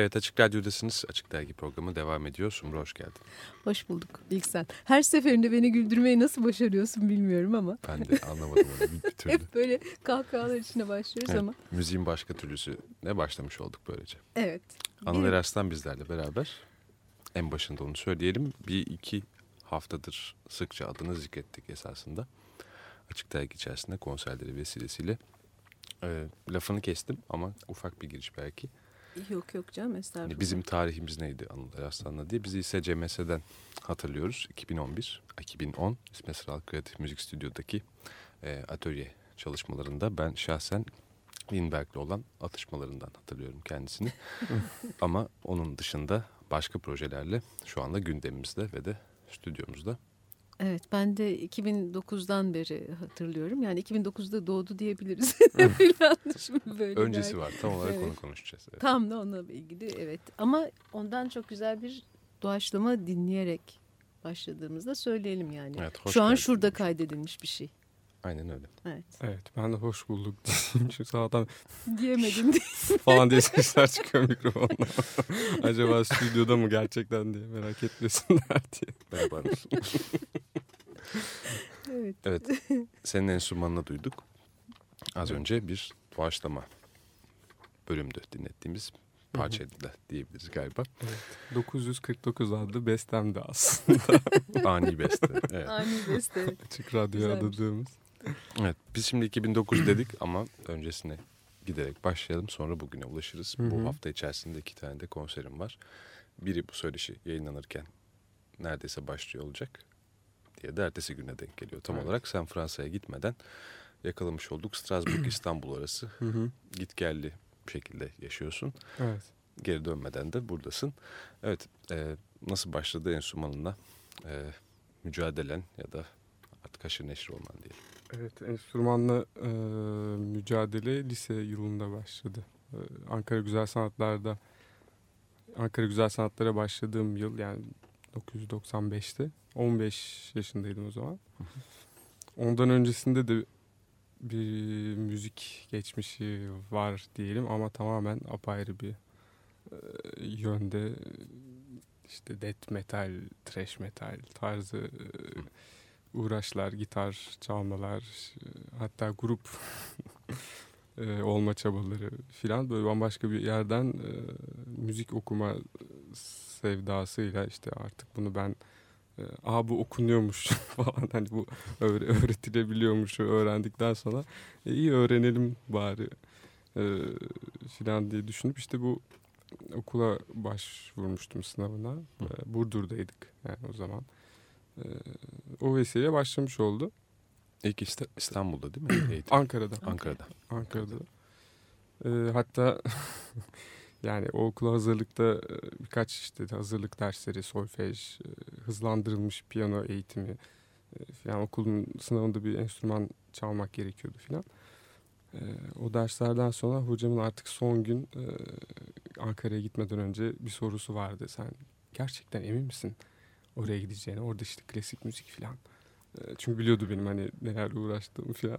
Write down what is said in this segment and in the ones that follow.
Evet Açık Radyo'dasınız. Açık Dergi programı devam ediyor. Sumru hoş geldin. Hoş bulduk ilk sen. Her seferinde beni güldürmeyi nasıl başarıyorsun bilmiyorum ama. Ben de anlamadım onu bir, türlü. Hep böyle kahkahalar içine başlıyoruz evet, ama. Müziğin başka türlüsü ne başlamış olduk böylece. Evet. Anıl Eraslan bizlerle beraber. En başında onu söyleyelim. Bir iki haftadır sıkça adını zikrettik esasında. Açık Dergi içerisinde konserleri vesilesiyle. E, lafını kestim ama ufak bir giriş belki. Yok yok canım estağfurullah. Hani bizim tarihimiz neydi Anıl Eraslan'la diye. Bizi ise CMS'den hatırlıyoruz. 2011, 2010 İsmet Sıral Kreatif Müzik Stüdyo'daki e, atölye çalışmalarında ben şahsen Lindbergh'le olan atışmalarından hatırlıyorum kendisini. Ama onun dışında başka projelerle şu anda gündemimizde ve de stüdyomuzda. Evet ben de 2009'dan beri hatırlıyorum. Yani 2009'da doğdu diyebiliriz. Böyle Öncesi var tam olarak evet. onu konuşacağız. Evet. Tam da onunla ilgili evet. Ama ondan çok güzel bir doğaçlama dinleyerek başladığımızda söyleyelim yani. Evet, Şu an şurada kaydedilmiş bir şey. Aynen öyle. Evet. Evet ben de hoş bulduk diyeyim. Çünkü sağdan Diyemedin diye. falan diye sesler çıkıyor mikrofondan. Acaba stüdyoda mı gerçekten diye merak etmesinler diye. Merhaba Anıl. Evet. Evet. Senin enstrümanını duyduk. Az önce bir doğaçlama bölümdü dinlettiğimiz parçaydı da diyebiliriz galiba. 949 adlı bestemdi aslında. Ani beste. Evet. Ani beste. Açık radyo Güzelmiş. adadığımız. Evet. Biz şimdi 2009 dedik ama öncesine giderek başlayalım. Sonra bugüne ulaşırız. Hı hı. Bu hafta içerisinde iki tane de konserim var. Biri bu söyleşi yayınlanırken neredeyse başlıyor olacak. Diye de ertesi güne denk geliyor. Tam Evet. olarak sen Fransa'ya gitmeden yakalamış olduk. Strasbourg İstanbul arası Hı hı. git gelli şekilde yaşıyorsun. Evet. Geri dönmeden de buradasın. Evet, e, nasıl başladı enstrümanına e, mücadelen ya da artık haşır neşir olman diyelim. Evet, enstrümanla e, mücadele lise yılında başladı. E, Ankara Güzel Sanatlar'da Ankara Güzel Sanatlar'a başladığım yıl yani 1995'te 15 yaşındaydım o zaman. Ondan öncesinde de bir müzik geçmişi var diyelim ama tamamen apayrı bir e, yönde işte death metal, thrash metal tarzı e, uğraşlar, gitar çalmalar, hatta grup e, olma çabaları filan böyle bambaşka bir yerden e, müzik okuma sevdasıyla işte artık bunu ben e, aa bu okunuyormuş falan hani bu öğre- öğretilebiliyormuş öğrendikten sonra e, iyi öğrenelim bari e, filan diye düşünüp işte bu okula başvurmuştum sınavına. E, Burdur'daydık yani o zaman. E, o vesileyle başlamış oldu. İlk İsta- İstanbul'da değil mi eğitim? Ankara'da. Ankara'da. Ankara'da. E, hatta yani o okula hazırlıkta e, birkaç işte hazırlık dersleri, solfej, e, hızlandırılmış piyano eğitimi e, falan okulun sınavında bir enstrüman çalmak gerekiyordu filan. E, o derslerden sonra hocamın artık son gün e, Ankara'ya gitmeden önce bir sorusu vardı. Sen gerçekten emin misin oraya gideceğine? Orada işte klasik müzik filan. E, çünkü biliyordu benim hani nelerle uğraştığımı filan.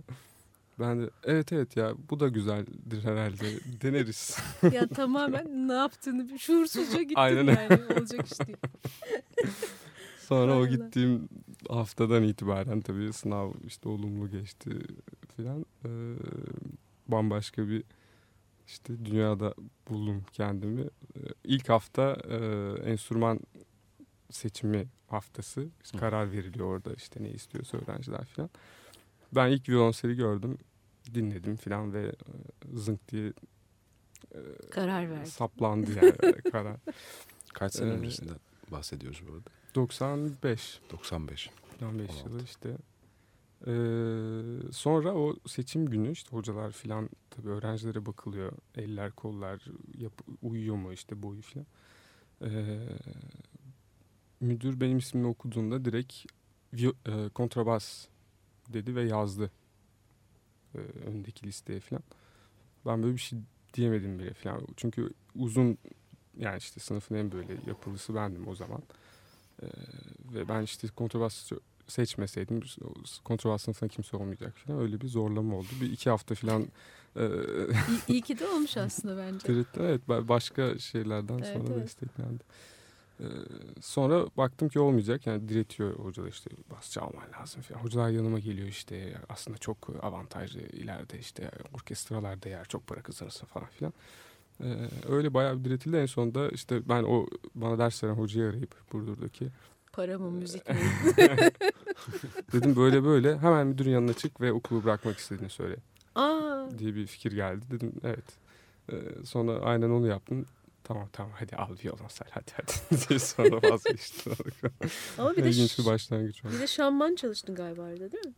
Ben de evet evet ya bu da güzeldir herhalde deneriz. ya tamamen ne yaptığını şuursuzca gittin Aynen. yani. Olacak iş değil. Sonra o Aynen. gittiğim haftadan itibaren tabii sınav işte olumlu geçti filan. Ee, bambaşka bir işte dünyada buldum kendimi. Ee, ilk hafta e, enstrüman seçimi haftası. Hı. karar veriliyor orada işte ne istiyorsa öğrenciler filan. Ben ilk violonseli gördüm. Dinledim filan ve e, zınk diye Karar verdi. saplandı yani karar. Kaç sene Ee, öncesinden bahsediyoruz bu arada? 95 95. 95 16. yılı işte. Ee, sonra o seçim günü işte hocalar filan tabii öğrencilere bakılıyor. Eller kollar yap- uyuyor mu işte boyu filan. Ee, müdür benim ismimi okuduğunda direkt e, kontrabas dedi ve yazdı. Ee, öndeki listeye filan. Ben böyle bir şey diyemedim bile filan. Çünkü uzun yani işte sınıfın en böyle yapılısı bendim o zaman. Ee, ve ben işte kontrabas seçmeseydim kontrabas sınıfına kimse olmayacak falan öyle bir zorlama oldu. Bir iki hafta falan e, İyi, iyi ki de olmuş aslında bence. Evet ba- başka şeylerden Evet, sonra evet. desteklendi. Ee, sonra baktım ki olmayacak yani diretiyor hocalar işte bas çalman lazım falan. Hocalar yanıma geliyor işte aslında çok avantajlı ileride işte orkestralarda yer çok para kazanırsın falan filan. Ee, öyle bayağı bir diretildi en sonunda işte ben o bana ders veren hocayı arayıp Burdur'daki Para mı müzik mi? Dedim böyle böyle hemen müdürün yanına çık ve okulu bırakmak istediğini söyle Aa, diye bir fikir geldi. Dedim evet. Ee, sonra aynen onu yaptım. Tamam tamam hadi al violonsel hadi hadi diye sonra vazgeçtim. ama bir de, İlginç bir başlangıç oldu. bir de şamman çalıştın galiba orada değil mi?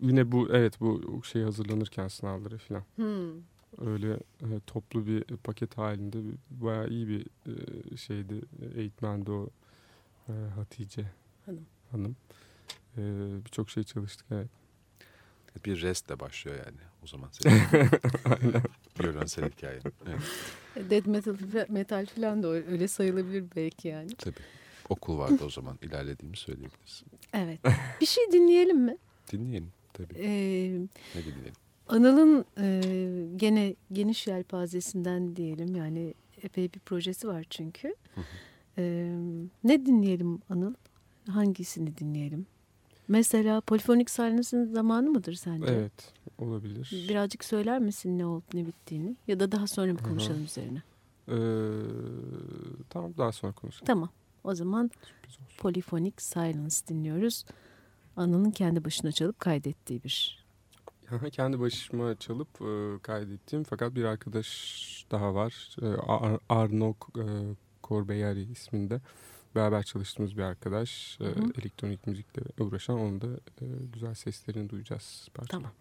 Yine bu evet bu şey hazırlanırken sınavları falan Hmm. öyle e, toplu bir paket halinde bir, bayağı iyi bir e, şeydi eğitmendi o e, Hatice Hanım. Hanım. E, Birçok şey çalıştık evet. Bir restle başlıyor yani o zaman senin Aynen. violonsel hikayen. Evet, Dead metal, metal falan da öyle sayılabilir belki yani. tabii. Okul vardı o zaman ilerlediğimi söyleyebiliriz. Evet. Bir şey dinleyelim mi? Dinleyelim. Tabii. Ee, Ne dinleyelim? Anıl'ın e, gene geniş yelpazesinden diyelim yani epey bir projesi var çünkü. Hı hı. Ee, ne dinleyelim Anıl? Hangisini dinleyelim? Mesela Polifonik Silence'ın zamanı mıdır sence? Evet olabilir. Birazcık söyler misin ne olup ne bittiğini? Ya da daha sonra bir Hı hı. konuşalım üzerine. Ee, tamam daha sonra konuşalım. Tamam. O zaman. Polyphonic Silence dinliyoruz. Anıl'ın kendi başına çalıp kaydettiği bir. Kendi başıma çalıp e, kaydettiğim fakat bir arkadaş daha var. E, Ar- Arnok e, Corbeyari isminde beraber çalıştığımız bir arkadaş. E, hı elektronik müzikle uğraşan onun da e, güzel seslerini duyacağız parçada. Tamam.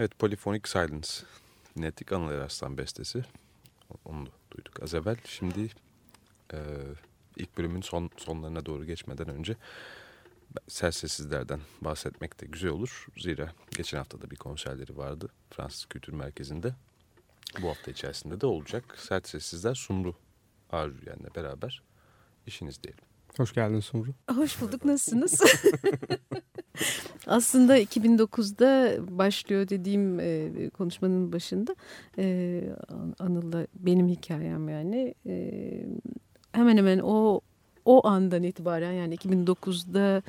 Evet Polyphonic Silence dinlettik Anıl Eraslan bestesi. Onu da duyduk az evvel. Şimdi e, ilk bölümün son sonlarına doğru geçmeden önce Sersesizlerden bahsetmek de güzel olur. Zira geçen hafta da bir konserleri vardı Fransız Kültür Merkezi'nde. Bu hafta içerisinde de olacak. Sert Sessizler Sumru Ağrıyen'le beraber işiniz diyelim. Hoş geldin Sumru. Hoş bulduk. Nasılsınız? Aslında 2009'da başlıyor dediğim e, konuşmanın başında e, Anıl'la benim hikayem yani e, hemen hemen o o andan itibaren yani 2009'da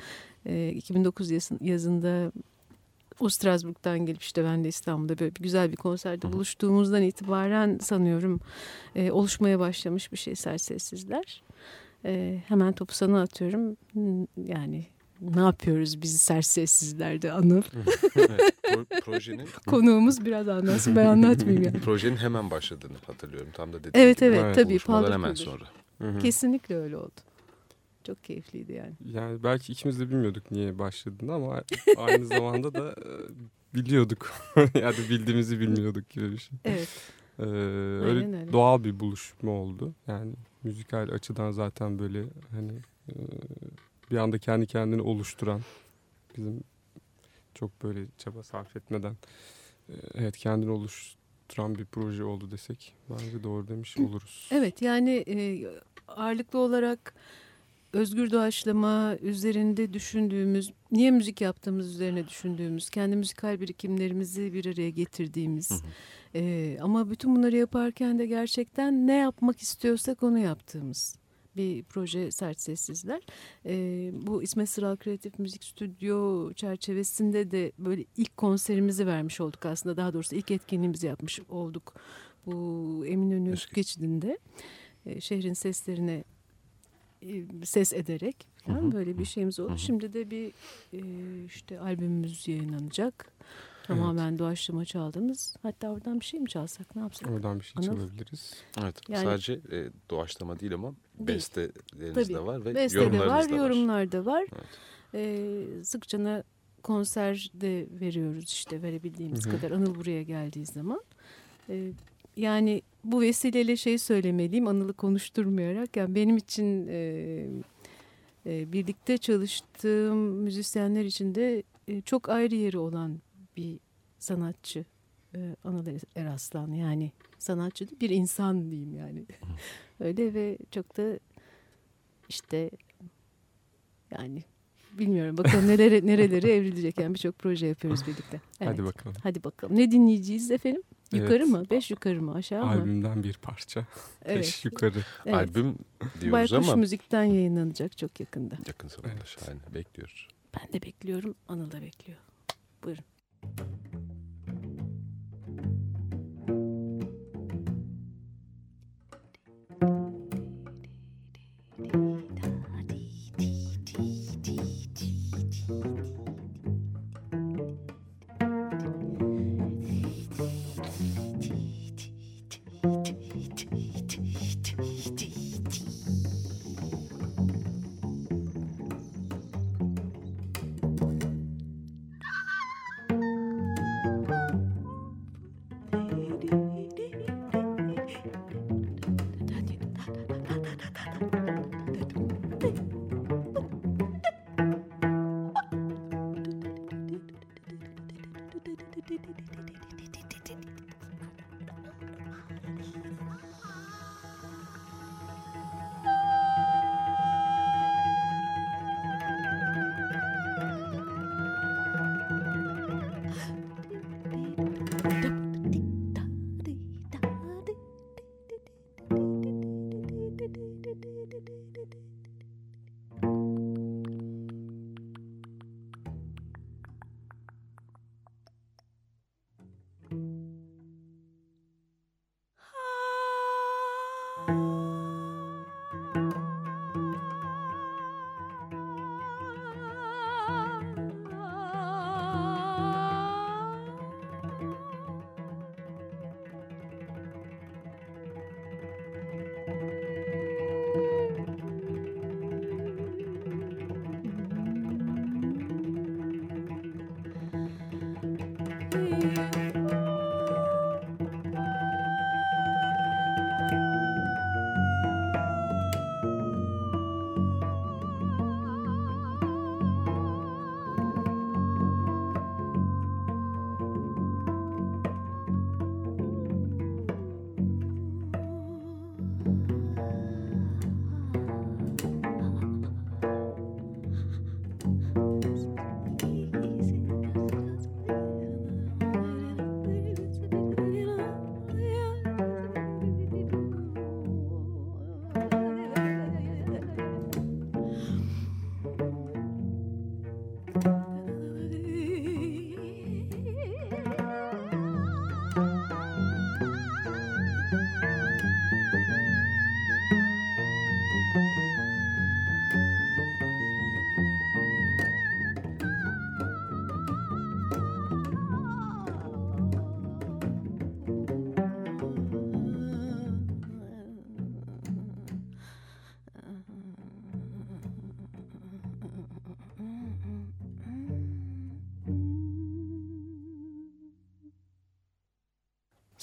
e, 2009 yazın, yazında o Strasbourg'dan gelip işte ben de İstanbul'da böyle bir güzel bir konserde buluştuğumuzdan itibaren sanıyorum e, oluşmaya başlamış bir şey Sersessizler. E, hemen topu sana atıyorum. Yani ne yapıyoruz biz sersessizlerde Anıl? evet, pro projenin Konuğumuz biraz anlatsın ben anlatmayayım yani. projenin hemen başladığını hatırlıyorum. Tam da dediğim Evet gibi. evet, Evet, tabii. Buluşmadan hemen sonra. Kesinlikle öyle oldu. Çok keyifliydi yani. Yani belki ikimiz de bilmiyorduk niye başladığını ama aynı zamanda da e, biliyorduk. yani bildiğimizi bilmiyorduk gibi bir şey. Evet. Ee, öyle, öyle. doğal bir buluşma oldu. Yani müzikal açıdan zaten böyle hani e, bir anda kendi kendini oluşturan bizim çok böyle çaba sarf etmeden e, evet kendini oluşturan bir proje oldu desek bence doğru demiş oluruz. Evet yani e, ağırlıklı olarak özgür doğaçlama üzerinde düşündüğümüz, niye müzik yaptığımız üzerine düşündüğümüz, kendi müzikal birikimlerimizi bir araya getirdiğimiz Hı hı. e, ama bütün bunları yaparken de gerçekten ne yapmak istiyorsak onu yaptığımız bir proje Sert Sessizler. E, bu İsmet Sıral Kreatif Müzik Stüdyo çerçevesinde de böyle ilk konserimizi vermiş olduk aslında. Daha doğrusu ilk etkinliğimizi yapmış olduk bu Eminönü Eski. geçidinde. E, şehrin seslerine e, ses ederek falan Hı hı. böyle bir şeyimiz oldu. Hı hı. Şimdi de bir e, işte albümümüz yayınlanacak. Tamamen doğaçlama çaldığımız. Hatta oradan bir şey mi çalsak ne yapsak? Oradan bir şey Anıl. çalabiliriz. Evet. Yani- sadece e, doğaçlama değil ama Değil. besteleriniz Tabii. de var ve Beste de yorumlarınız var, da var. yorumlar da var. Evet. E, sıkça konser de veriyoruz işte verebildiğimiz Hı hı. kadar. Anıl buraya geldiği zaman. E, yani bu vesileyle şey söylemeliyim Anıl'ı konuşturmayarak. Yani benim için e, e, birlikte çalıştığım müzisyenler için de e, çok ayrı yeri olan bir sanatçı e, Anıl Eraslan. Yani sanatçı değil bir insan diyeyim yani. Öyle ve çok da işte yani bilmiyorum bakalım nerelere, nerelere evrilecek yani birçok proje yapıyoruz birlikte. Evet. Hadi bakalım. Hadi bakalım. Ne dinleyeceğiz efendim? Yukarı Evet. mı? Beş yukarı mı? Aşağı mı? Albümden bir parça. Evet. Beş yukarı. evet. Albüm diyoruz Baykuş ama Müzik'ten yayınlanacak çok yakında. yakın zamanda Evet. şahane bekliyoruz. Ben de bekliyorum. Anıl da bekliyor. Buyurun. Thank you.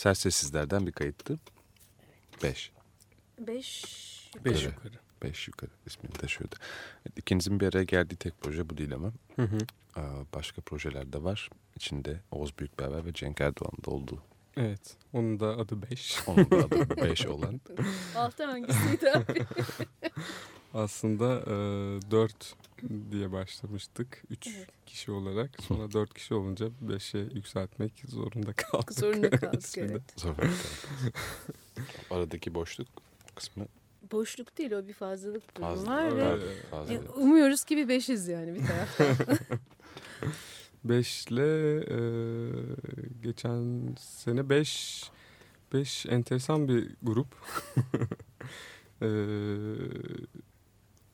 Sersesizlerden bir kayıttı. Beş. Beş. Beş Evet. yukarı. Beş yukarı ismini taşıyordu. İkinizin bir araya geldiği tek proje bu değil ama. Hı hı. Aa, Başka projeler de var. İçinde Oğuz Büyükberber ve Cenk Erdoğan'ın da olduğu. Evet. Onun da adı 5. Onun da adı 5 olan. Altı hangisiydi abi? Aslında 4 diye başlamıştık. 3 Evet. Kişi olarak. Sonra 4 kişi olunca 5'e yükseltmek zorunda kaldık. Zorunda kaldık evet. Zor. Aradaki boşluk kısmı Boşluk değil o bir fazlalık durumu fazla. var ve Evet, fazla. umuyoruz ki bir beşiz yani bir taraftan. 5 ile e, geçen sene 5 5 enteresan bir grup. E,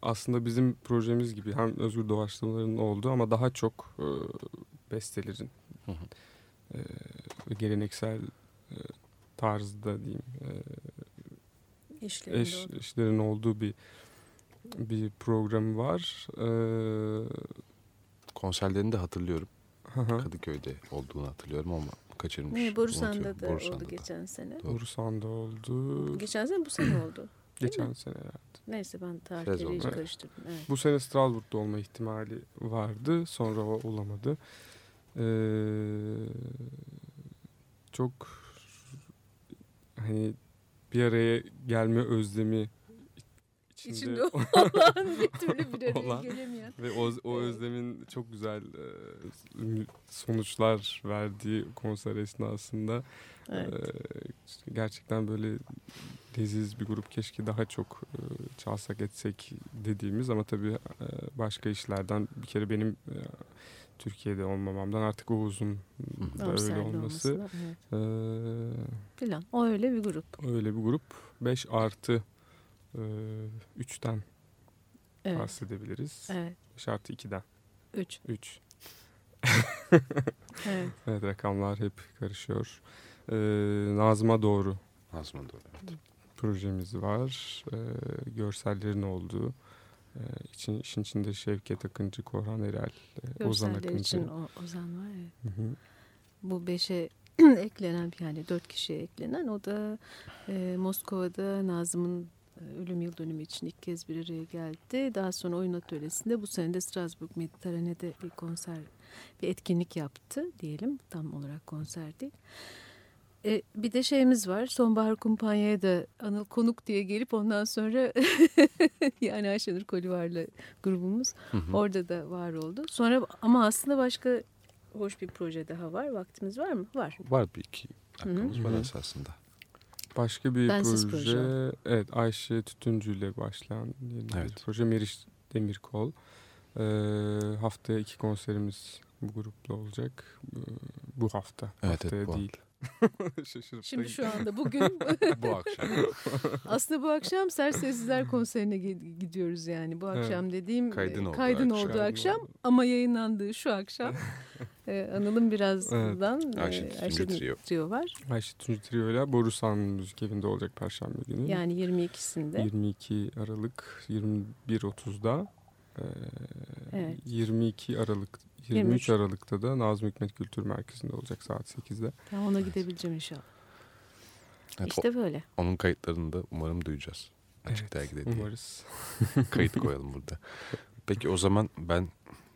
aslında bizim projemiz gibi hem özgür doğaçlamaların olduğu ama daha çok e, bestelerin Hı hı. e, geleneksel e, tarzda diyeyim e, İşlerinde eş, oldu. işlerin olduğu bir bir programı var. E, Konserlerini de hatırlıyorum. hı. Kadıköy'de olduğunu hatırlıyorum ama kaçırmış. Ne, Borusan'da unutuyorum. da Borusan'da oldu da. geçen sene. Doğru. Borusan'da oldu. Geçen sene bu sene oldu. Geçen sene herhalde. Neyse ben tarihleri hiç karıştırdım. Evet. Bu sene Strasbourg'da olma ihtimali vardı. Sonra o olamadı. Ee, çok hani bir araya gelme özlemi içinde, İçinde olan bir türlü bir araya Olan. gelemeyen. ve o, o özlemin çok güzel e, sonuçlar verdiği konser esnasında Evet. ee, gerçekten böyle leziz bir grup keşke daha çok e, çalsak etsek dediğimiz ama tabii e, başka işlerden bir kere benim e, Türkiye'de olmamamdan artık Oğuz'un da öyle olması evet. e, Filan. O öyle bir grup. öyle bir grup 5 artı e, 3'ten Evet. bahsedebiliriz. Evet. 5 artı 2'den Üç. 3 Evet. evet rakamlar hep karışıyor. E, Nazım'a doğru Nazım'a doğru. Evet. projemiz var. Ee, görsellerin olduğu. Ee, için, işin içinde Şevket Akıncı, Korhan Erel, e, Ozan Görseller Akıncı. için o, Ozan var ya. Hı hı. Bu beşe eklenen yani dört kişiye eklenen o da e, Moskova'da Nazım'ın e, ölüm yıl dönümü için ilk kez bir araya geldi. Daha sonra oyun atölyesinde bu sene de Strasbourg Mediterrane'de bir konser, bir etkinlik yaptı diyelim. Tam olarak konser değil. E, bir de şeyimiz var. Sonbahar Kumpanya'ya da Anıl Konuk diye gelip ondan sonra yani Ayşenur Kolivar'la grubumuz Hı hı. orada da var oldu. Sonra ama aslında başka hoş bir proje daha var. Vaktimiz var mı? Var. Var bir iki dakikamız Hı var esasında. Başka bir Bensiz proje. proje. Evet Ayşe Tütüncü ile başlayan yeni bir Evet. proje. Meriç Demirkol. Ee, haftaya iki konserimiz bu grupla olacak. Ee, Bu hafta. Evet, haftaya evet, bu değil. Şaşırıp Şimdi şu anda bugün Bu akşam. aslında bu akşam Sersesizler konserine gi- gidiyoruz yani. Bu Evet. akşam dediğim Kaydın e, olduğu kaydın akşam. olduğu akşam ama yayınlandığı şu akşam. e, Anıl'ın birazdan e, Ayşe Tütüncü Ayşe Trio. Trio var. Ayşe Tütüncü Trio ile Borusan Müzik Evi'nde olacak Perşembe günü. Yani 22'sinde. 22 Aralık 21.30'da ee, Evet. 22 Aralık 23 23. Aralık'ta da Nazım Hikmet Kültür Merkezi'nde olacak saat 8'de. Ben ona gidebileceğim inşallah. Evet, İşte böyle. o- onun kayıtlarını da umarım duyacağız. Açık Evet, dergide diye. Umarız. Kayıt koyalım burada. Peki o zaman ben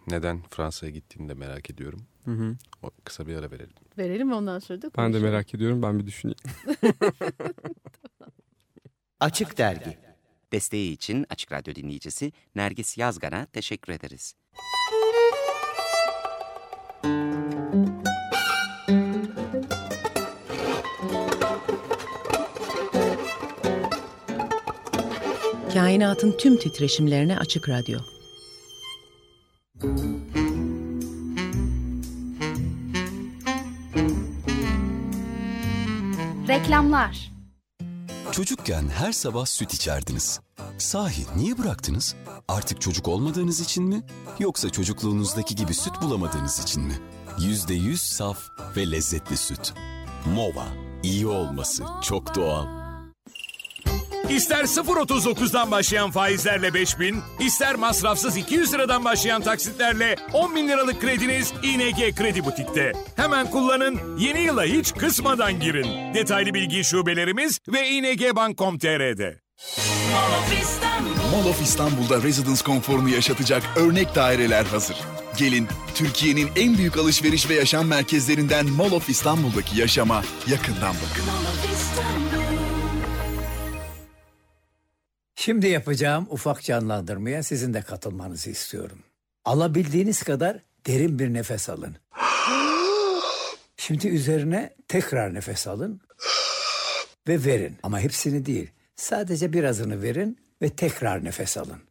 neden Fransa'ya gittiğini de merak ediyorum. Hı hı. O kısa bir ara verelim. Verelim ondan sonra da Ben de konuşalım. merak ediyorum. Ben bir düşüneyim. Açık Dergi Desteği için Açık Radyo dinleyicisi Nergis Yazgan'a teşekkür ederiz. Kainatın tüm titreşimlerine açık radyo. Reklamlar Çocukken her sabah süt içerdiniz. Sahi niye bıraktınız? Artık çocuk olmadığınız için mi? Yoksa çocukluğunuzdaki gibi süt bulamadığınız için mi? Yüzde yüz saf ve lezzetli süt. Mova. İyi olması çok doğal. İster 0.39'dan başlayan faizlerle 5000, ister masrafsız 200 liradan başlayan taksitlerle 10 bin liralık krediniz ING Kredi Butik'te. Hemen kullanın, yeni yıla hiç kısmadan girin. Detaylı bilgi şubelerimiz ve ingbank.com.tr'de. Mall of İstanbul'da Residence konforunu yaşatacak örnek daireler hazır. Gelin Türkiye'nin en büyük alışveriş ve yaşam merkezlerinden Mall of İstanbul'daki yaşama yakından bakın. Şimdi yapacağım ufak canlandırmaya sizin de katılmanızı istiyorum. Alabildiğiniz kadar derin bir nefes alın. Şimdi üzerine tekrar nefes alın ve verin. Ama hepsini değil. Sadece birazını verin ve tekrar nefes alın.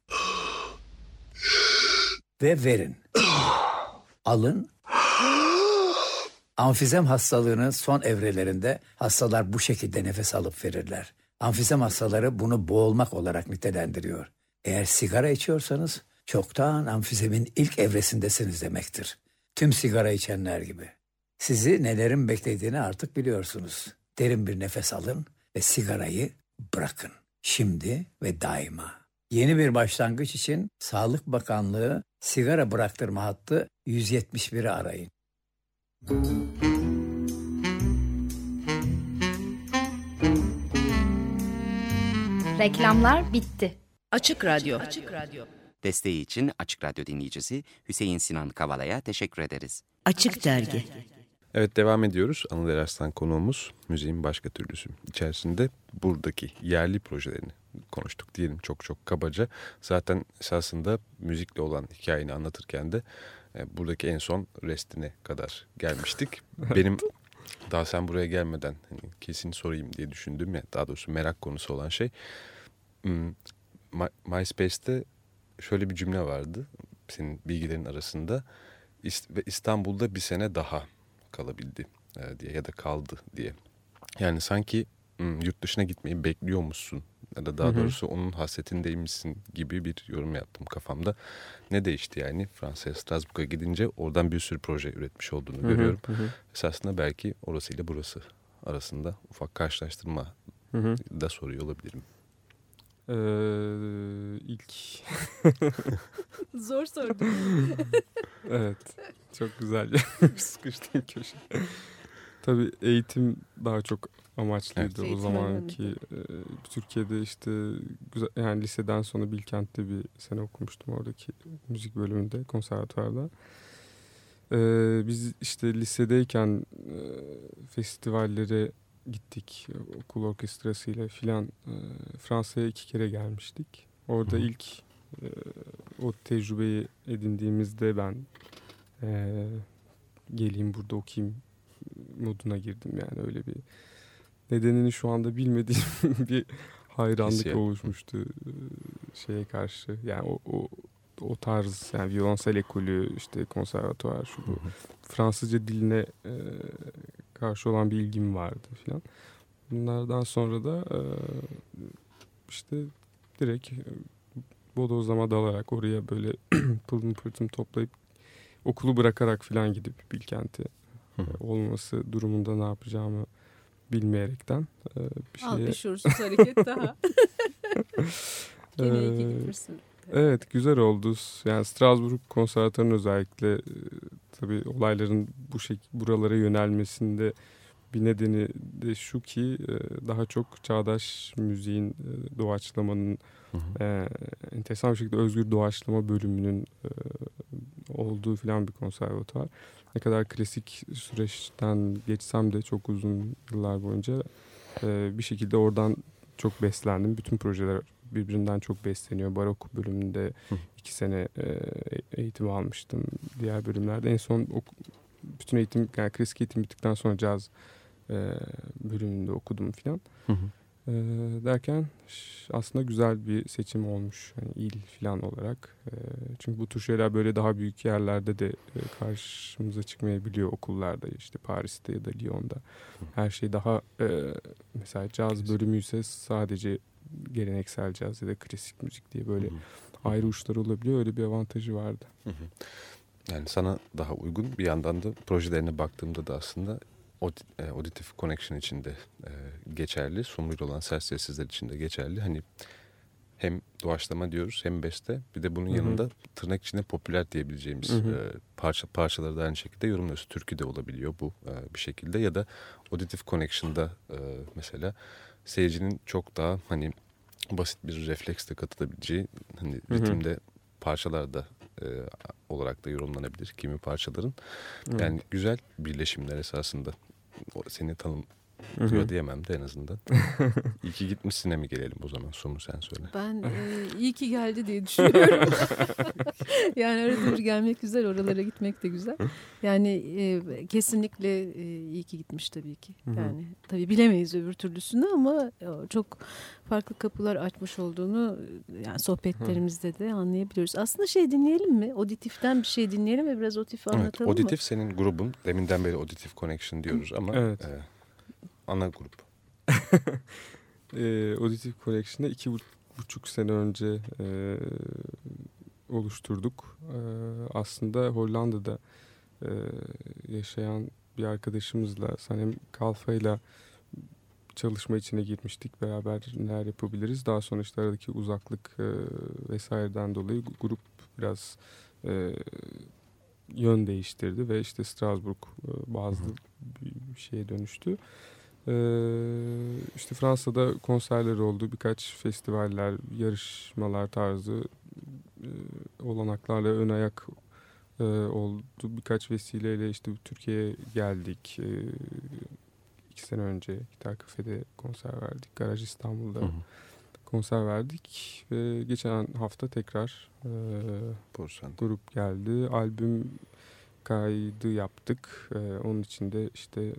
Ve verin. Alın. Amfizem hastalığının son evrelerinde hastalar bu şekilde nefes alıp verirler. Amfizem hastaları bunu boğulmak olarak nitelendiriyor. Eğer sigara içiyorsanız çoktan amfizemin ilk evresindesiniz demektir. Tüm sigara içenler gibi. Sizi nelerin beklediğini artık biliyorsunuz. Derin bir nefes alın ve sigarayı bırakın. Şimdi ve daima. Yeni bir başlangıç için Sağlık Bakanlığı sigara bıraktırma hattı 171'i arayın. Reklamlar bitti. Açık Radyo. Açık Radyo. Desteği için Açık Radyo dinleyicisi Hüseyin Sinan Kavala'ya teşekkür ederiz. Açık Dergi. Evet devam ediyoruz. Anıl Eraslan konuğumuz müziğin başka türlüsü. İçerisinde buradaki yerli projelerini konuştuk diyelim çok çok kabaca. Zaten esasında müzikle olan hikayeni anlatırken de e, buradaki en son restine kadar gelmiştik. Benim daha sen buraya gelmeden hani kesin sorayım diye düşündüğüm ya daha doğrusu merak konusu olan şey hmm, My, MySpace'te şöyle bir cümle vardı senin bilgilerin arasında ve İstanbul'da bir sene daha kalabildi e, diye ya da kaldı diye. Yani sanki hmm, yurt dışına gitmeyi bekliyormuşsun ya da daha Hı hı. doğrusu onun hasretindeymişsin gibi bir yorum yaptım kafamda. Ne değişti yani Fransa'ya Strasbourg'a gidince oradan bir sürü proje üretmiş olduğunu Hı hı, görüyorum. hı hı. Esasında belki orasıyla burası arasında ufak karşılaştırma Hı hı. da soruyor olabilirim. Ee, ilk Zor sordu. evet. Çok güzel. Sıkıştım köşe. Tabii eğitim daha çok amaçlıydı Evet. o zamanki. e, Türkiye'de işte güzel, yani liseden sonra Bilkent'te bir sene okumuştum oradaki müzik bölümünde, konservatuvarda. Ee, biz işte lisedeyken e, festivallere gittik okul orkestrasıyla filan. E, Fransa'ya iki kere gelmiştik. Orada hı. ilk e, o tecrübeyi edindiğimizde ben e, geleyim burada okuyayım moduna girdim yani öyle bir nedenini şu anda bilmediğim bir hayranlık Hissiyat. oluşmuştu e, şeye karşı yani o, o o tarz yani violonsel ekolü işte konservatuvar şu bu Fransızca diline e, karşı olan bir ilgim vardı filan. Bunlardan sonra da e, işte direkt e, bodozlama dalarak oraya böyle pılım pırtım toplayıp okulu bırakarak filan gidip Bilkent'e e, olması durumunda ne yapacağımı bilmeyerekten e, bir Al şeye... bir şuursuz hareket daha. Gene iyi gitmişsin. Evet güzel oldu. Yani Strasbourg konservatuarının özellikle e, tabii olayların bu şek buralara yönelmesinde bir nedeni de şu ki e, daha çok çağdaş müziğin e, doğaçlamanın Hı hı. e, enteresan bir şekilde özgür doğaçlama bölümünün e, olduğu filan bir konservatuar. Ne kadar klasik süreçten geçsem de çok uzun yıllar boyunca e, bir şekilde oradan çok beslendim. Bütün projeler birbirinden çok besleniyor. Barok bölümünde Hı. iki sene e, eğitim almıştım. Diğer bölümlerde en son bütün eğitim yani klasik eğitim bittikten sonra caz e, bölümünde okudum filan. E, derken aslında güzel bir seçim olmuş. Hani il filan olarak. E, çünkü bu tür şeyler böyle daha büyük yerlerde de e, karşımıza çıkmayabiliyor okullarda. işte Paris'te ya da Lyon'da. Her şey daha e, mesela caz bölümü ise sadece geleneksel caz ya da klasik müzik diye böyle Hı hı. ayrı uçlar olabiliyor. Öyle bir avantajı vardı. Hı hı. Yani sana daha uygun bir yandan da projelerine baktığımda da aslında E, Auditive Connection için de e, geçerli. Sumruyla olan ses sessizler için de geçerli. Hani hem doğaçlama diyoruz hem beste. Bir de bunun Hı hı. yanında tırnak içinde popüler diyebileceğimiz Hı hı. e, parça parçaları da aynı şekilde yorumluyoruz. Türkü de olabiliyor bu e, bir şekilde ya da Auditive Connection'da e, mesela seyircinin çok daha hani basit bir refleksle katılabileceği hani Hı hı. ritimde parçalarda e, olarak da yorumlanabilir kimi parçaların. Evet. Yani güzel birleşimler esasında. O, seni tanım Hı hı. Diyor diyemem de en azından. İyi ki gitmişsine mi gelelim o zaman Sumu sen söyle. Ben e, iyi ki geldi diye düşünüyorum. yani arada bir gelmek güzel, oralara gitmek de güzel. Yani e, kesinlikle e, iyi ki gitmiş tabii ki. Hı hı. Yani tabii bilemeyiz öbür türlüsünü ama e, çok farklı kapılar açmış olduğunu e, yani sohbetlerimizde de anlayabiliyoruz. Aslında şey dinleyelim mi? Auditif'ten bir şey dinleyelim ve biraz Auditif'i Evet, anlatalım mı? Auditif senin grubun. Deminden beri Auditive Connection diyoruz ama Evet. e, ana grup. e, Auditive Collection'ı iki bu- buçuk sene önce e, oluşturduk. E, aslında Hollanda'da e, yaşayan bir arkadaşımızla Sanem Kalfa'yla çalışma içine girmiştik. Beraber neler yapabiliriz. Daha sonra işte aradaki uzaklık e, vesaireden dolayı grup biraz e, yön değiştirdi ve işte Strasbourg e, bazı bir şeye dönüştü. Ee, işte Fransa'da konserler oldu. Birkaç festivaller, yarışmalar tarzı e, olanaklarla ön ayak e, oldu. Birkaç vesileyle işte Türkiye'ye geldik. E, iki sene önce Gitar Kafe'de konser verdik. Garaj İstanbul'da Hı hı. konser verdik. Ve geçen hafta tekrar Borsan. grup geldi. Albüm kaydı yaptık. Ee, onun için de işte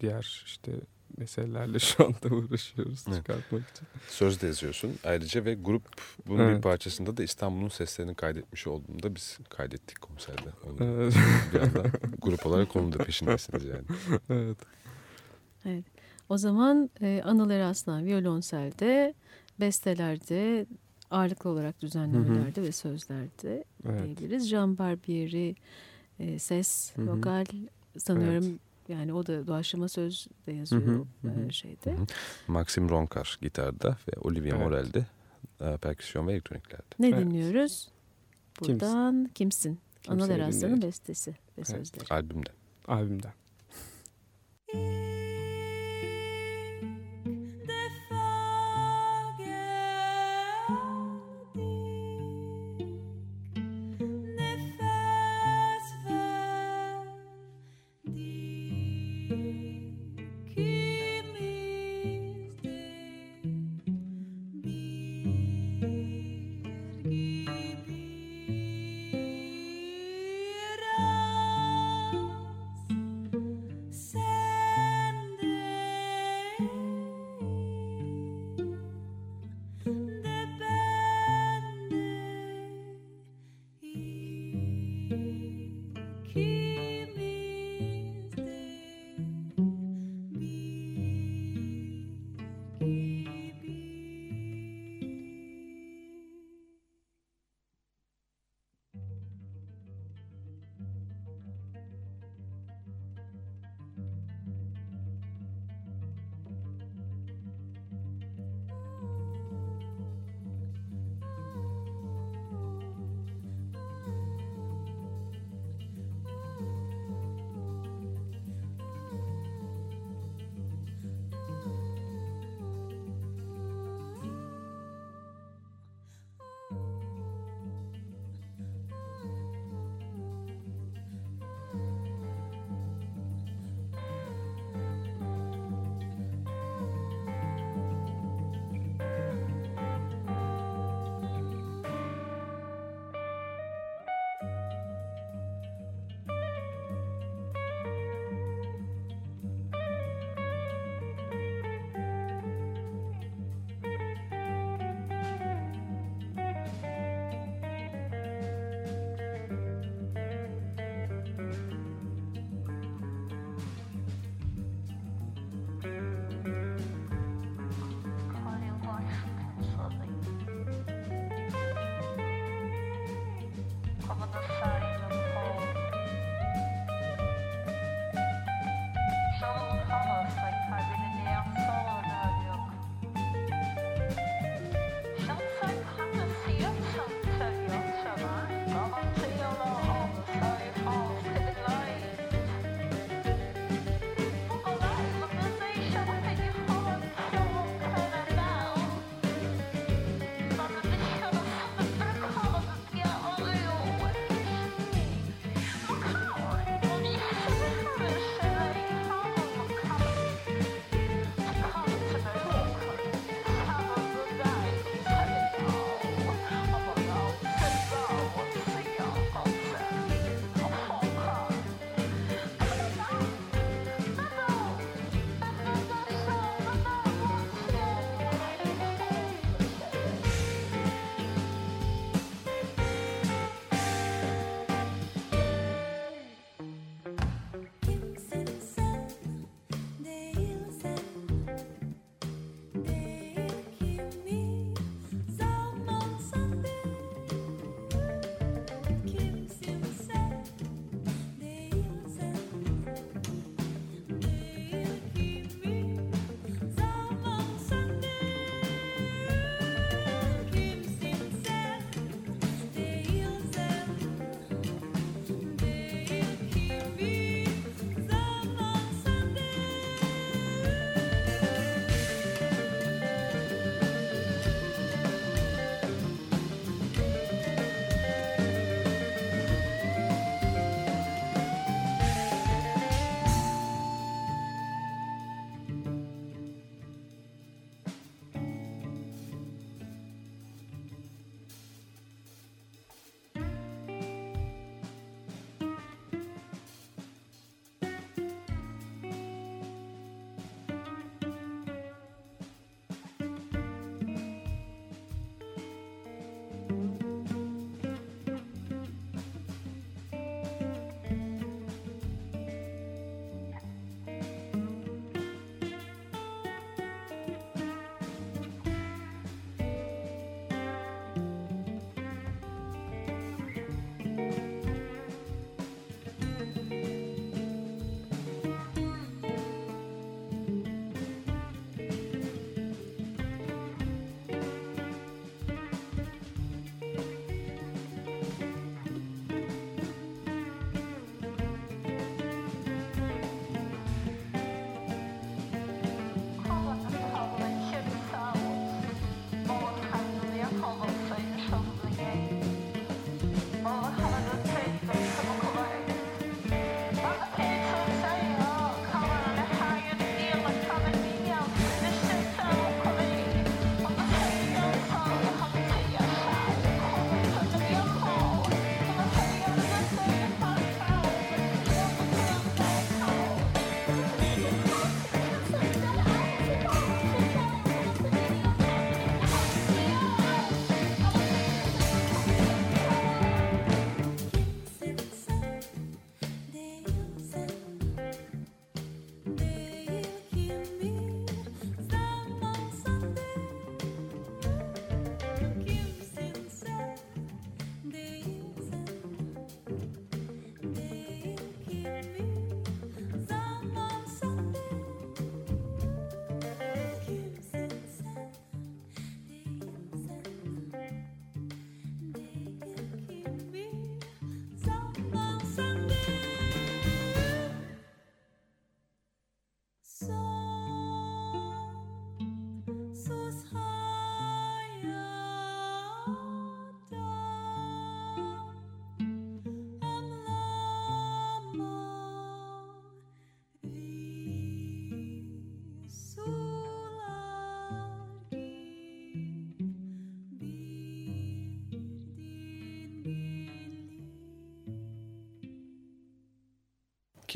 diğer işte meselelerle şu anda uğraşıyoruz Evet. çıkartmak için. Söz de yazıyorsun ayrıca ve grup bunun bir Evet. parçasında da İstanbul'un seslerini kaydetmiş olduğunda biz kaydettik konserde. Onu Evet. bir yandan grup olarak onun da peşindesiniz yani. evet. Evet. O zaman e, Anıl Eraslan violonselde, bestelerde, ağırlıklı olarak düzenlemelerde ve sözlerde Evet. diyebiliriz. Jean Barbieri e, ses, Hı hı. vokal sanıyorum yani o da doğaçlama söz de yazıyor Hı hı, hı e, şeyde. Hı hı. Maxim Ronkar gitarda ve Olivia Evet. Morel'de e, perküsyon ve elektroniklerde. Ne Evet. dinliyoruz? Kimsin? Buradan Kimsin? Anıl Eraslan'ın bestesi ve sözleri. Albümde. Albümden.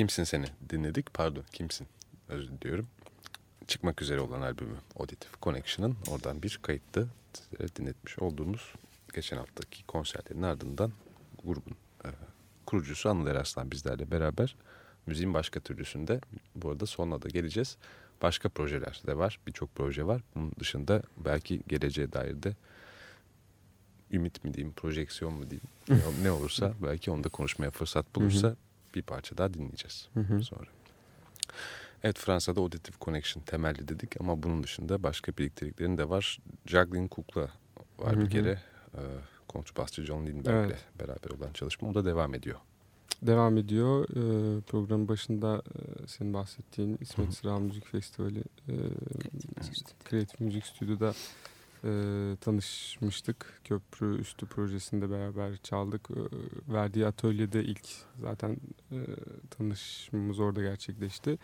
Kimsin seni dinledik. Pardon kimsin özür diliyorum. Çıkmak üzere olan albümü Auditive Connection'ın oradan bir kayıttı. Sizlere dinletmiş olduğumuz geçen haftaki konserlerin ardından grubun e, kurucusu Anıl Eraslan bizlerle beraber müziğin başka türlüsünde bu arada sonuna da geleceğiz. Başka projeler de var. Birçok proje var. Bunun dışında belki geleceğe dair de ümit mi diyeyim, projeksiyon mu diyeyim ne olursa belki onu da konuşmaya fırsat bulursa bir parça daha dinleyeceğiz sonra. Evet Fransa'da Auditive Connection temelli dedik ama bunun dışında başka birlikteliklerin de var. Juggling Cook'la var Hı bir hı. kere. Ee, kontrbasçı John Lindberg'le Evet. beraber olan çalışma. O da devam ediyor. Devam ediyor. Ee, programın başında e, senin bahsettiğin İsmet Sıra Müzik Festivali e, Kreatif Müzik Stüdyo'da e, tanışmıştık. Köprü Üstü projesinde beraber çaldık. E, verdiği atölyede ilk zaten e, tanışmamız orada gerçekleşti.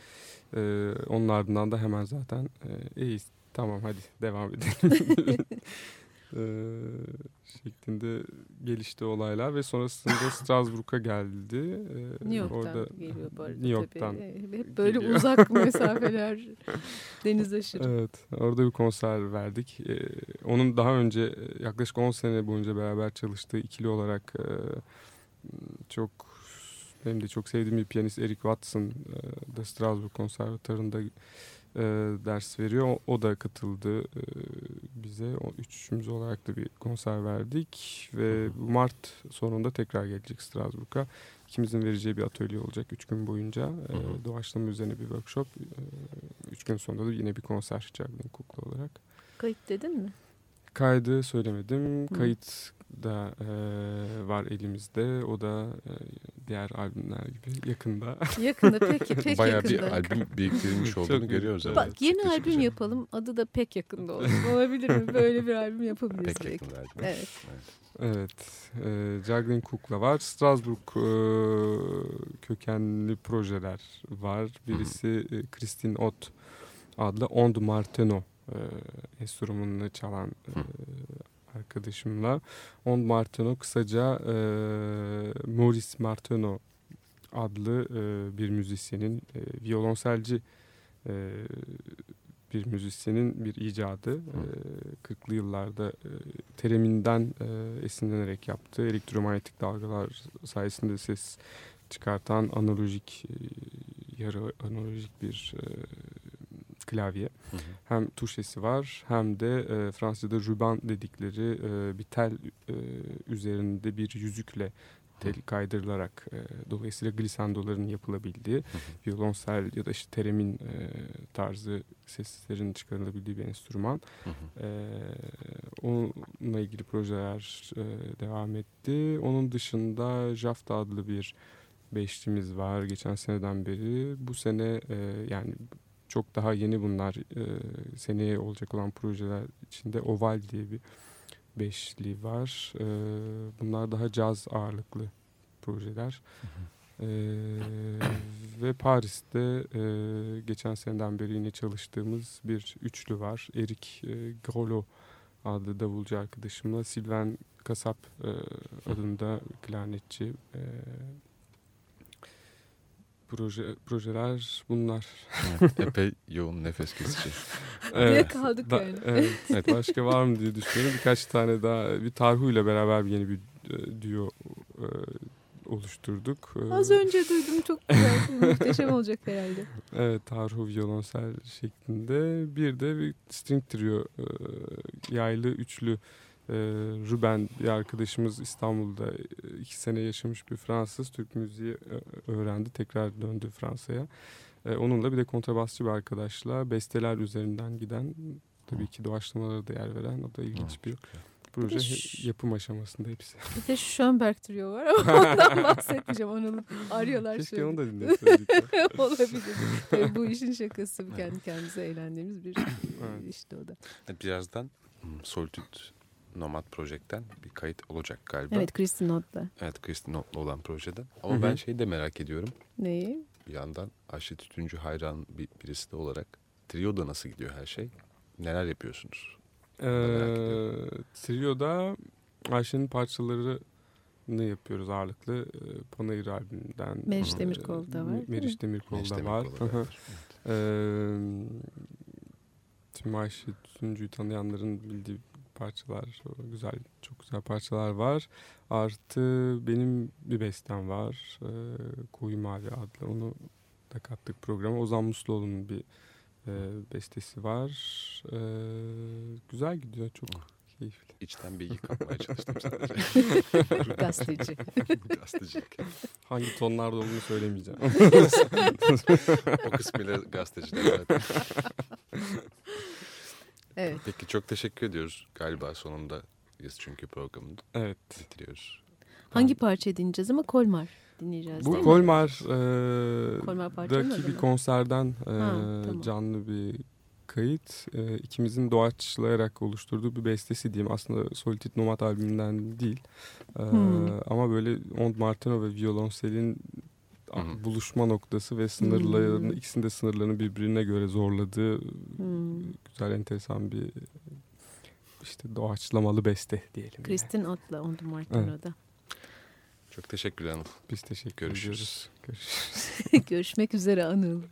E, onun ardından da hemen zaten e, iyi tamam hadi devam edelim. e, şeklinde gelişti olaylar ve sonrasında Strasbourg'a geldi. E, New York'tan orada geliyor bu arada New York'tan tabii. Ee, Hep böyle geliyor. uzak mesafeler deniz aşırı. Evet, orada bir konser verdik. Ee, onun daha önce e, yaklaşık 10 sene boyunca beraber çalıştığı ikili olarak e, çok benim de çok sevdiğim bir piyanist Eric Watson e, da Strasbourg Konservatuarı'nda e, ders veriyor. O, o da katıldı e, bize. O, üçümüz olarak da bir konser verdik ve bu Mart sonunda tekrar gelecek Strasbourg'a. İkimizin vereceği bir atölye olacak üç gün boyunca. E, doğaçlama üzerine bir workshop. E, üç gün sonunda da yine bir konser Juggling Cook'la olarak. Kayıt dedin mi? Kaydı söylemedim. Kayıt da e, var elimizde. O da e, diğer albümler gibi yakında. Yakında peki pek Bayağı yakında. bir albüm olduğunu iyi. görüyoruz. Evet. Bak yeni Çok albüm yapalım. Adı da pek yakında olsun. Olabilir mi? Böyle bir albüm yapabiliriz Pek belki. yakında albüm. Evet. Evet. E, Juggling Cook'la var. Strasbourg e, kökenli projeler var. Birisi e, Christine Ott adlı Ond Marteno e, enstrümanını çalan e, arkadaşımla. Ond Marteno kısaca e, Maurice Marteno adlı e, bir müzisyenin e, violonselci e, bir müzisyenin bir icadı. E, 40'lı yıllarda e, tereminden e, esinlenerek yaptığı elektromanyetik dalgalar sayesinde ses çıkartan analojik e, yarı analojik bir e, klavye. Hem tuşesi var hem de e, Fransızca'da ruban dedikleri e, bir tel e, üzerinde bir yüzükle tel kaydırılarak e, dolayısıyla glissandoların yapılabildiği violonsel ya da işte teremin e, tarzı seslerin çıkarılabildiği bir enstrüman. E, onunla ilgili projeler e, devam etti. Onun dışında Jafta adlı bir beşlimiz var geçen seneden beri. Bu sene e, yani çok daha yeni bunlar e, seneye olacak olan projeler içinde Oval diye bir beşli var. E, bunlar daha caz ağırlıklı projeler. E, ve Paris'te e, geçen seneden beri yine çalıştığımız bir üçlü var. Erik e, Grolo adlı davulcu arkadaşımla Sylvain Kasap e, adında klarnetçi e, proje projeler bunlar. Evet, epey yoğun nefes kesici. Diye kaldık da- yani. Evet, evet, başka var mı diye düşünüyorum. Birkaç tane daha bir Tarhu ile beraber yeni bir e, duo e, oluşturduk. E, Az önce duydum çok güzel. Muhteşem olacak herhalde. Evet, Tarhu violonsel şeklinde. Bir de bir string trio e, yaylı üçlü e, Ruben bir arkadaşımız İstanbul'da e, iki sene yaşamış bir Fransız Türk müziği e, öğrendi. Tekrar döndü Fransa'ya. E, onunla bir de kontrabasçı bir arkadaşla besteler üzerinden giden tabii ki doğaçlamalara da yer veren o da ilginç bir proje. Bir Yapım aşamasında hepsi. Bir de Schönberg trio var ama ondan bahsetmeyeceğim. Onu arıyorlar Keşke şöyle. onu da dinleseydik. Olabilir. Tabii bu işin şakası. Kendi kendimize eğlendiğimiz bir işte o da. Evet, Birazdan Solitude Nomad Project'ten bir kayıt olacak galiba. Evet Kristin Not'la. Evet Kristin Not'la olan projeden. Ama Hı hı. ben şeyi de merak ediyorum. Neyi? Bir yandan Ayşe Tütüncü hayran bir, birisi de olarak Trio'da nasıl gidiyor her şey? Neler yapıyorsunuz? Ee, trio'da Ayşe'nin parçaları yapıyoruz ağırlıklı. E, Panayır albümünden. Meriç e, Demirkol da var, Meriç mi? Demirkol da var. Var, E, Tüm Ayşe Tuncu'yu tanıyanların bildiği parçalar, güzel, çok güzel parçalar var. Artı benim bir bestem var. E, Koyu Mavi adlı. Onu da kattık programa. Ozan Musluoğlu'nun bir e, bestesi var. E, güzel gidiyor. Çok keyifli. İçten bilgi kapmaya çalıştım sadece. Gazeteci. Gazetecilik. Hangi tonlarda olduğunu söylemeyeceğim. o kısmıyla gazetecilik zaten. Evet. Peki çok teşekkür ediyoruz. Galiba sonunda yaz çünkü programını evet. bitiriyoruz. Hangi parça dinleyeceğiz ama Kolmar dinleyeceğiz değil Bu mi? Kolmar, Kolmar e, bir konserden e, Ha, tamam. canlı bir kayıt. E, ikimizin doğaçlayarak oluşturduğu bir bestesi diyeyim. Aslında Solitit Nomad albümünden değil. E, Hmm. Ama böyle Ond Martino ve violonselin Hı hı. buluşma noktası ve sınırlarını, Hmm. ikisinin de sınırlarını birbirine göre zorladığı Hmm. güzel enteresan bir işte doğaçlamalı beste diyelim. Kristin Ot'la On the Martino'da. Çok teşekkürler Anıl. Biz teşekkür Görüşürüz. ediyoruz. Görüşürüz. Görüşmek üzere Anıl.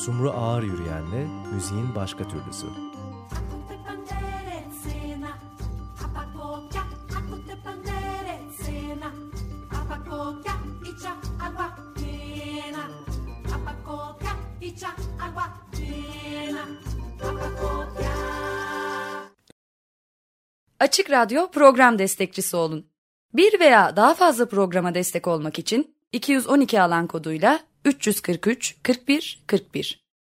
Sumru Ağır Yürüyen'le müziğin başka türlüsü. Açık Radyo program destekçisi olun. Bir veya daha fazla programa destek olmak için 212 alan koduyla 343 41 41